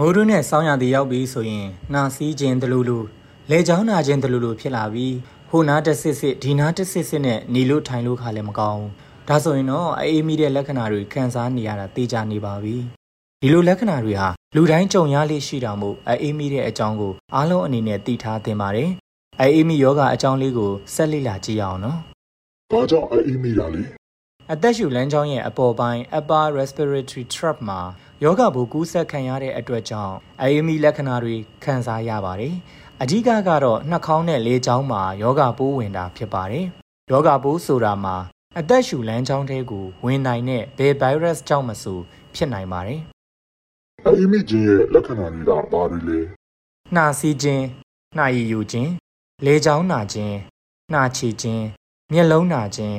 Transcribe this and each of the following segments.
မိုးတွင်းနဲ့ဆောင်းရသည်ရောက်ပြီဆိုရင်နှာစီးခြင်းတလူလူလေချောင်းနာခြင်းတလူလူဖြစ်လာပြီးဟိုနားတစ်စစ်စစ်ဒီနားတစ်စစ်စစ်နဲ့နေလို့ထိုင်လို့ခါလည်းမကောင်းဘူးဒါဆိုရင်တော့အေးမိတဲ့လက္ခဏာတွေခံစားနေရတာသိကြနေပါပြီဒီလိုလက္ခဏာတွေဟာလူတိုင်းကြုံရလေရှိတာမို့အေးမိတဲ့အကြောင်းကိုအားလုံးအနေနဲ့သိထားသင့်ပါတယ်အေးမိယောဂအကြောင်းလေးကိုဆက်လေ့လာကြည့်အောင်နော်။ဘာကြောင့်အေးမိတာလဲ။အသက်ရှူလမ်းကြောင်းရဲ့အပေါ်ပိုင်း upper respiratory tract မှာ ယောဂဘူကူးဆက်ခံရတဲ့အတွက်ကြောင့်အေးမိလက္ခဏာတွေခံစားရပါတယ်။အဓိကကတော့နှာခေါင်းနဲ့လေကြောင်းမှာယောဂပိုးဝင်တာဖြစ်ပါတယ်။ယောဂပိုးဆိုတာမှာအသက်ရှူလမ်းကြောင်းထဲကိုဝင်နိုင်တဲ့ဘယ် virus ကြောင့်မဆိုဖြစ်နိုင်ပါတယ်။အေးမိခြင်းရဲ့လက္ခဏာတွေကဘာတွေလဲ။နှာစီးခြင်း၊နှာရည်ယူခြင်း၊လေကြောင်းနာခြင်း၊နှာချေခြင်း၊မျက်လုံးနာခြင်း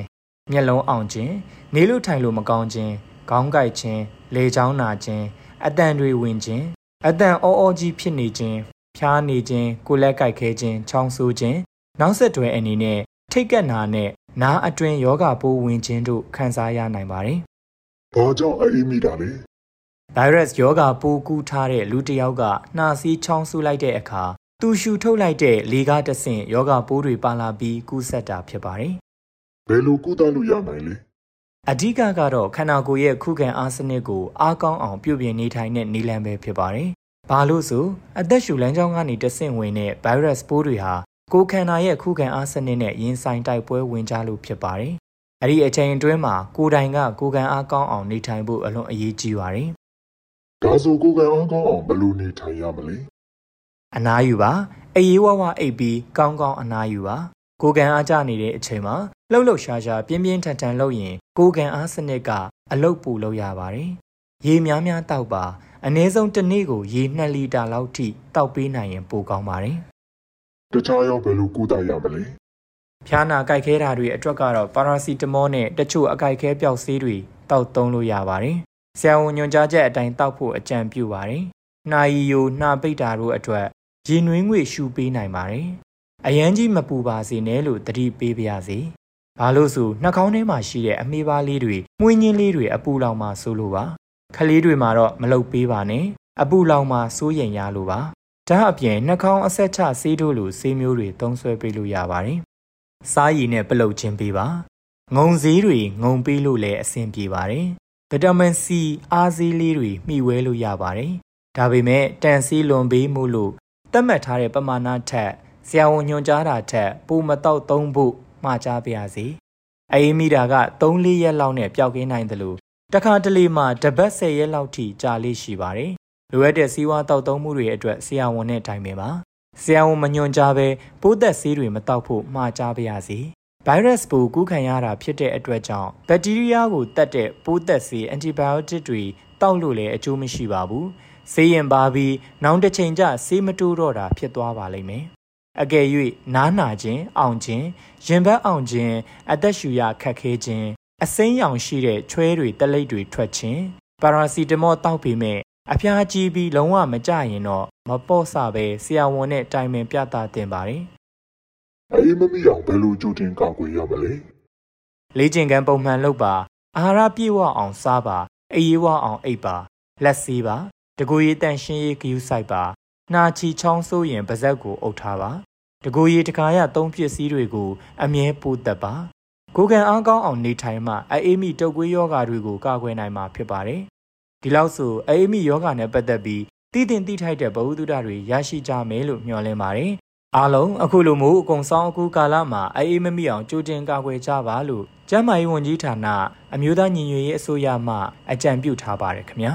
၊မျက်လုံးအောင်ခြင်း၊နေလို့ထိုင်လို့မကောင်းခြင်း၊ ခေါင်းကိုက်ခြင်း၊လေကြောင်းနာခြင်း၊အတန်တွေဝင်ခြင်း၊အတန်အောအောကြီးဖြစ်နေခြင်း၊ဖျားနေခြင်း၊ကိုယ်လက်ကိုက်ခဲခြင်း၊ချောင်းဆိုးခြင်းနောက်ဆက်တွဲအနေနဲ့ထိတ်ကက်နာနဲ့နားအတွင်းယောဂပိုးဝင်ခြင်းတို့ခံစားရနိုင်ပါတယ်။ဘာကြောင့်အေးမိတာလဲ။ virus ယောဂပိုးကူးထားတဲ့လူတစ်ယောက်ကနှာစီးချောင်းဆူလိုက်တဲ့အခါသူရှူထုတ်လိုက်တဲ့လေကားတဆင့်ယောဂပိုးတွေပါလာပြီးကူးစက်တာဖြစ်ပါတယ်။ဘယ်လိုကုသလို့ရနိုင်လဲ။ အဓိကကတော့ခန္ဓာကိုယ်ရဲ့ခုခံအားစနစ်ကိုအားကောင်းအောင်ပြုပြင်နေထိုင်တဲ့နည်းလမ်းပဲဖြစ်ပါတယ်။ဘာလို့ဆိုအသက်ရှူလမ်းကြောင်းကနေတဆင့်ဝင်တဲ့ virus ပိုးတွေဟာကိုယ်ခန္ဓာရဲ့ခုခံအားစနစ်နဲ့ရင်ဆိုင်တိုက်ပွဲဝင်ကြလို့ဖြစ်ပါတယ်။အဲ့ဒီအချိန်အတွင်းမှာကိုယ်တိုင်ကကိုယ်ခံအားကောင်းအောင်နေထိုင်ဖို့အလွန်အရေးကြီးပါတယ်။ဒါဆိုကိုယ်ခံအားကောင်းအောင်ဘယ်လိုနေထိုင်ရမလဲ။အနားယူပါအေးဝဝအိပ်ပြီးကောင်းကောင်းအနားယူပါကိုကန်အားကြနေတဲ့အချိန်မှာလှုပ်လှုပ်ရှားရှားပြင်းပြင်းထန်ထန်လုပ်ရင် ကိုကန်အားစနစ်ကအလုတ်ပူလုပ်ရပါတယ်ရေများများတောက်ပါအနည်းဆုံးတစ်နေ့ကိုရေ2လီတာလောက်ထိတောက်ပေးနိုင်ရင်ပိုကောင်းပါတယ်တခြားရောဘယ်လိုကုသရမလဲဖျားနာကြိုက်ခဲတာတွေအတွက်ကတော့ပါရာစီတမောနဲ့တချို့အကြိုက်ခဲပျောက်ဆေးတွေတောက်သုံးလို့ရပါတယ်ဆရာဝန်ညွှန်ကြားချက်အတိုင်းတောက်ဖို့အကြံပြုပါတယ်နှာရည်ယိုနှာပိတ်တာတို့အတွက်ရေနွေးငွေရှူပေးနိုင်ပါတယ်။အရန်ကြီးမပူပါစေနဲ့လို့တတိပေးပါရစေ။ ဘာလို့ဆိုနှာခေါင်းထဲမှာရှိတဲ့အမေးပါးလေးတွေမှုင်းချင်းလေးတွေအပူလောင်မှဆိုလိုပါ။ခလေးတွေမှာတော့မလုပ်ပေးပါနဲ့။အပူလောင်မှစိုးရင်ရလို့ပါ။ဒါအပြင်နှာခေါင်းအဆက်ချဆေးတို့လိုဆေးမျိုးတွေသုံးဆွဲပေးလို့ရပါတယ်။စားရည်နဲ့ပလုတ်ခြင်းပေးပါ။ငုံစည်းတွေငုံပေးလို့လည်းအဆင်ပြေပါတယ်။ဗီတာမင် C အားစည်းလေးတွေမျှဝဲလို့ရပါတယ်။ဒါပေမဲ့တန်စီလွန်ပေးမှုလို့သတ်မှတ်ထားတဲ့ပမာဏထက်ဆရာဝန်ညွှန်ကြားတာထက်ပိုမတော့သုံးဖို့ မှာကြားပါရစေ။အေးမိတာက3-4ရက်လောက်နဲ့ပျောက်ကင်းနိုင်တယ်လို့တခါတလေမှတပတ်10ရက်လောက်ထိကြာလေးရှိပါတယ်။လိုအပ်တဲ့စီးဝါတောက်သုံးမှုတွေအတွက်ဆရာဝန်နဲ့တိုင်ပင်ပါ။ဆရာဝန်မညွှန်ကြားဘဲပိုးသက်ဆေးတွေမတောက်ဖို့မှာကြားပါရစေ။ဗိုင်းရပ်စ်ပိုးကူးခံရတာဖြစ်တဲ့အတွက်ကြောင့်ဘက်တီးရီးယားကိုတတ်တဲ့ပိုးသက်ဆေးအန်တီဘိုယိုတစ်တွေတောက်လို့လည်းအကျိုးမရှိပါဘူး။ဆေးရင်ပါပြီးနောင်တစ်ချိန်ကျဆေးမတိုးတော့တာဖြစ်သွားပါလိမ့်မယ်။ အကယ်၍နားနာခြင်း၊အောင်ခြင်း၊ရင်ဘတ်အောင်ခြင်း၊အသက်ရှူရခက်ခဲခြင်း၊အစိမ်းရောင်ရှိတဲ့ချွဲတွေတလိပ်တွေထွက်ခြင်း၊ပါရာစီတမောတောက်ပြီးမဲ့အဖျားကြီးပြီးလုံးဝမကြရင်တော့မပေါ့ဆပဲဆရာဝန်နဲ့တိုင်ပင်ပြသတင်ပါတယ်။အေးမမိအောင်ဘယ်လိုကြိုတင်ကောက်ွယ်ရမလဲ။လေ့ကျင့်ခန်းပုံမှန်လုပ်ပါအာဟာရပြည့်ဝအောင်စားပါအေးဝအောင်အိပ်ပါလက်ဆေးပါတကူရီတန်ရှင်းရေးဂယူးဆိုင်ပါနှာချီချောင်းဆိုးရင်ပါဇက်ကိုအုပ်ထားပါ တကူရီတကာရသုံးပစ္စည်းတွေကိုအမြဲပိုးသက်ပါကိုကန်အားကောင်းအောင်နေထိုင်မှအေးမိတုပ်ကွေးယောဂါတွေကိုကာကွယ်နိုင်မှာဖြစ်ပါတယ်ဒီလောက်ဆိုအေးမိယောဂါနဲ့ပတ်သက်ပြီးတည်တင်တိထိုက်တဲ့ဗဟုသုတတွေရရှိကြမယ်လို့မျှော်လင့်ပါတယ်အားလုံးအခုလိုမျိုးအကုံဆောင်အခုကာလမှာအေးမမိအောင်ကြိုတင်ကာကွယ်ကြပါလို့ကျန်းမာရေးဝန်ကြီးဌာနအမျိုးသားညီညွတ်ရေးအစိုးရမှအကြံပြုထားပါတယ်ခင်ဗျာ